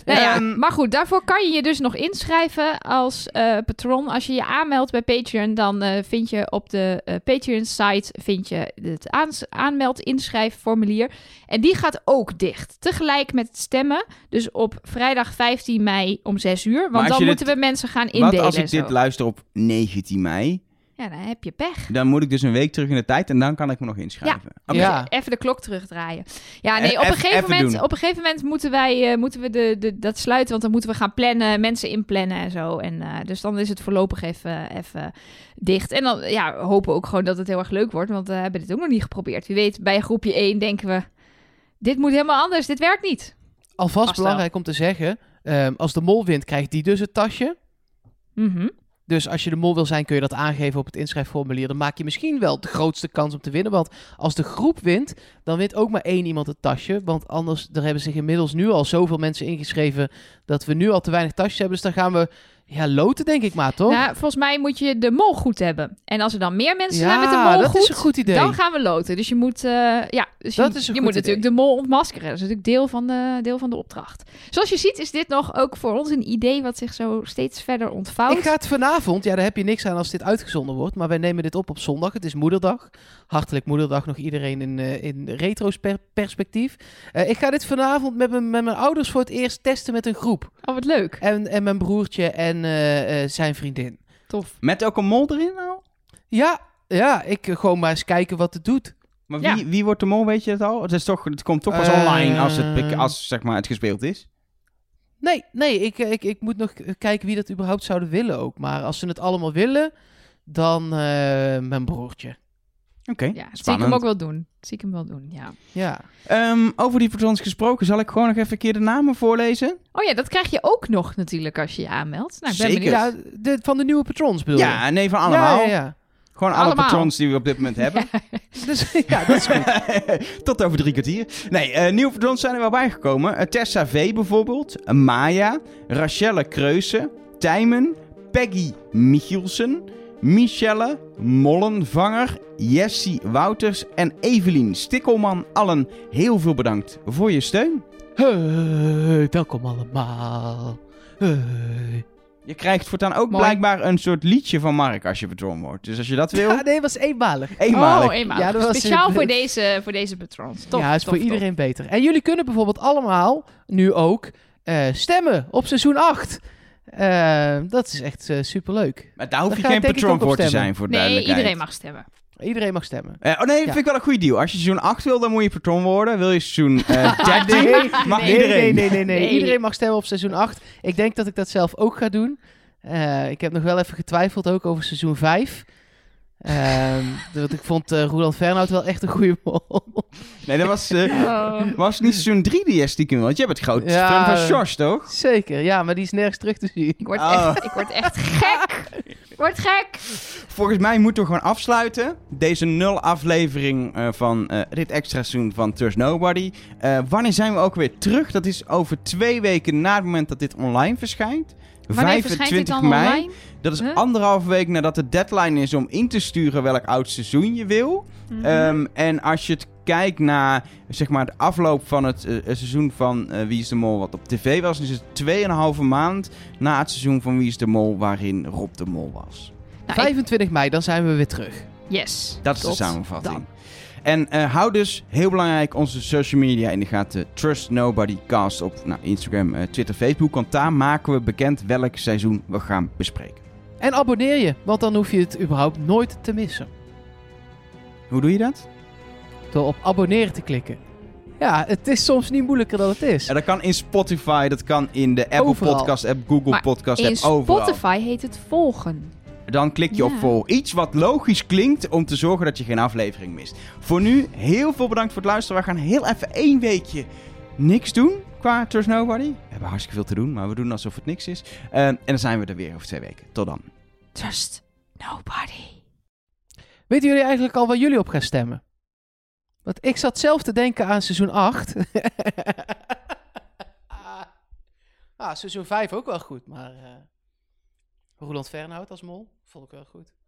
Nou ja, Ehm, maar goed, daarvoor kan je je dus nog inschrijven als eh, patron. Als je je aanmeldt bij Patreon, dan eh, vind je op de eh, Patreon-site vind je het aans- aanmeld-inschrijfformulier. En die gaat ook dicht, tegelijk met het stemmen. Dus op vrijdag 15 mei om 6 uur. Want dan moeten dit- we mensen gaan indelen. Wat als ik dit luister op 19 mei? Ja, dan heb je pech. Dan moet ik dus een week terug in de tijd en dan kan ik me nog inschrijven. Ja. Even de klok terugdraaien. Ja, nee, E- op een, gegeven even moment, doen. op een gegeven moment moeten wij eh, moeten we de, de, dat sluiten. Want dan moeten we gaan plannen, mensen inplannen en zo. En, eh, dus dan is het voorlopig even, even dicht. En dan ja, hopen we ook gewoon dat het heel erg leuk wordt. Want we hebben dit ook nog niet geprobeerd. Wie weet, bij groepje 1 denken we... Dit moet helemaal anders, dit werkt niet. Alvast Vast wel. belangrijk om te zeggen, ehm, als de mol wint, krijgt die dus het tasje. Mhm. Dus als je de mol wil zijn, kun je dat aangeven op het inschrijfformulier. Dan maak je misschien wel de grootste kans om te winnen. Want als de groep wint, dan wint ook maar één iemand het tasje. Want anders, er hebben zich inmiddels nu al zoveel mensen ingeschreven dat we nu al te weinig tasjes hebben. Dus dan gaan we Ja, loten denk ik maar, toch? Nou, volgens mij moet je de mol goed hebben. En als er dan meer mensen Ja, zijn met de mol dat goed, is een goed idee. dan gaan we loten. Dus je moet, eh, ja, dus Dat je, is een je moet natuurlijk de mol ontmaskeren. Dat is natuurlijk deel van, de, deel van de opdracht. Zoals je ziet is dit nog ook voor ons een idee wat zich zo steeds verder ontvouwt. Ik ga het vanavond, ja, daar heb je niks aan als dit uitgezonden wordt. Maar wij nemen dit op op zondag. Het is moederdag. Hartelijk moederdag nog iedereen in, eh in retro-perspectief. ik ga dit vanavond met, mijn- met mijn ouders voor het eerst testen met een groep. Oh, wat leuk. En, en mijn broertje en eh, eh, zijn vriendin. Tof. Met ook een mol erin al? Ja, ja, ik eh, gewoon maar eens kijken wat het doet. Maar Ja. wie, wie wordt de mol, weet je het al? Het, is toch, het komt toch pas online als, het, bek- als zeg maar, het gespeeld is. Nee, nee, ik, ik, ik moet nog kijken wie dat überhaupt zouden willen ook. Maar als ze het allemaal willen, dan eh, mijn broertje. Oké, Ja, zie ik hem ook wel doen. Zie ik hem wel doen, ja. Ja. Ehm, over die patrons gesproken, zal ik gewoon nog even een keer de namen voorlezen? Oh ja, dat krijg je ook nog natuurlijk als je je aanmeldt. Nou, ik ben Zeker. benieuwd. ja de, van de nieuwe patrons bedoel je? Ja, nee, van allemaal. Ja, ja, ja. Gewoon alle Allemaal. patrons die we op dit moment [LAUGHS] hebben. Dus, ja, dat is goed. [LAUGHS] Tot over drie kwartier. Nee, eh, nieuwe patrons zijn er wel bijgekomen. Uh, Tessa V bijvoorbeeld. eh, Maya. Rachelle Kreuzen. Tijmen. Peggy Michielsen. Michelle Mollenvanger. Jessie Wouters. En Evelien Stikkelman. Allen heel veel bedankt voor je steun. Hey, welkom allemaal. Hey. Je krijgt voortaan ook Mooi. blijkbaar een soort liedje van Mark als je patron wordt. Dus als je dat wil, Ja, nee, was eenmalig. eenmalig. Oh, eenmalig. Ja, dat was- Speciaal voor deze, voor deze patrons. Tof, ja, is voor iedereen beter. En jullie kunnen bijvoorbeeld allemaal nu ook eh, stemmen op seizoen 8. Eh, dat is echt super superleuk. Maar daar hoef je geen op voor te zijn, voor Nee, duidelijkheid. iedereen mag stemmen. Iedereen mag stemmen. Eh, oh nee, Ja. vind ik wel een goede deal. Als je seizoen 8 wil, dan moet je patron worden. Wil je seizoen eh [LAUGHS] 13, Nee, mag nee, iedereen. Nee, nee, nee, nee, Nee. Iedereen mag stemmen op seizoen 8. Ik denk dat ik dat zelf ook ga doen. Eh, ik heb nog wel even getwijfeld ook over seizoen 5. Ehm, [LAUGHS] want ik vond eh Roland Fernhout wel echt een goede mol. Nee, dat was, eh, [LAUGHS] Oh. was niet seizoen 3 die je stiekem Want je bent groot Ja, fan van Josh, toch? Zeker, ja, maar die is nergens terug te zien. Ik word, Oh. echt, ik word echt gek. Ik word gek. Volgens mij moeten we gewoon afsluiten. Deze nul aflevering eh, van eh, dit extra seizoen van Trust Nobody. Eh, wanneer zijn we ook weer terug? Dat is over twee weken na het moment dat dit online verschijnt. Wanneer verschijnt dit dan mei. online? Dat is Huh? anderhalve week nadat de deadline is om in te sturen welk oud seizoen je wil. Mhm. Ehm, en als je het kijkt naar zeg maar, de afloop van het eh, het seizoen van eh, Wie is de Mol wat op tv was, is het 2,5 maand na het seizoen van Wie is de Mol waarin Rob de Mol was. Nou, ik- 25 mei, dan zijn we weer terug. yes. Dat is Tot de samenvatting. dan. En eh, hou dus, heel belangrijk, onze social media in de gaten. Trust Nobody Cast op nou, Instagram, eh, Twitter, Facebook. Want daar maken we bekend welk seizoen we gaan bespreken. En abonneer je, want dan hoef je het überhaupt nooit te missen. Hoe doe je dat? Door op abonneren te klikken. Ja, het is soms niet moeilijker dan het is. Ja, dat kan in Spotify, dat kan in de Apple Overal. Podcast app, Google Maar Podcast In app, overal. Spotify heet het volgen. Dan klik je op vol. Iets wat logisch klinkt om te zorgen dat je geen aflevering mist. Voor nu, heel veel bedankt voor het luisteren. We gaan heel even één weekje niks doen qua Trust Nobody. We hebben hartstikke veel te doen, maar we doen alsof het niks is. Eh, en dan zijn we er weer over twee weken. Tot dan. Trust nobody. Weten jullie eigenlijk al waar jullie op gaan stemmen? Want ik zat zelf te denken aan seizoen 8. [LAUGHS] ah, seizoen 5 ook wel goed, maar... eh Roland Fernhout als mol vond ik wel goed.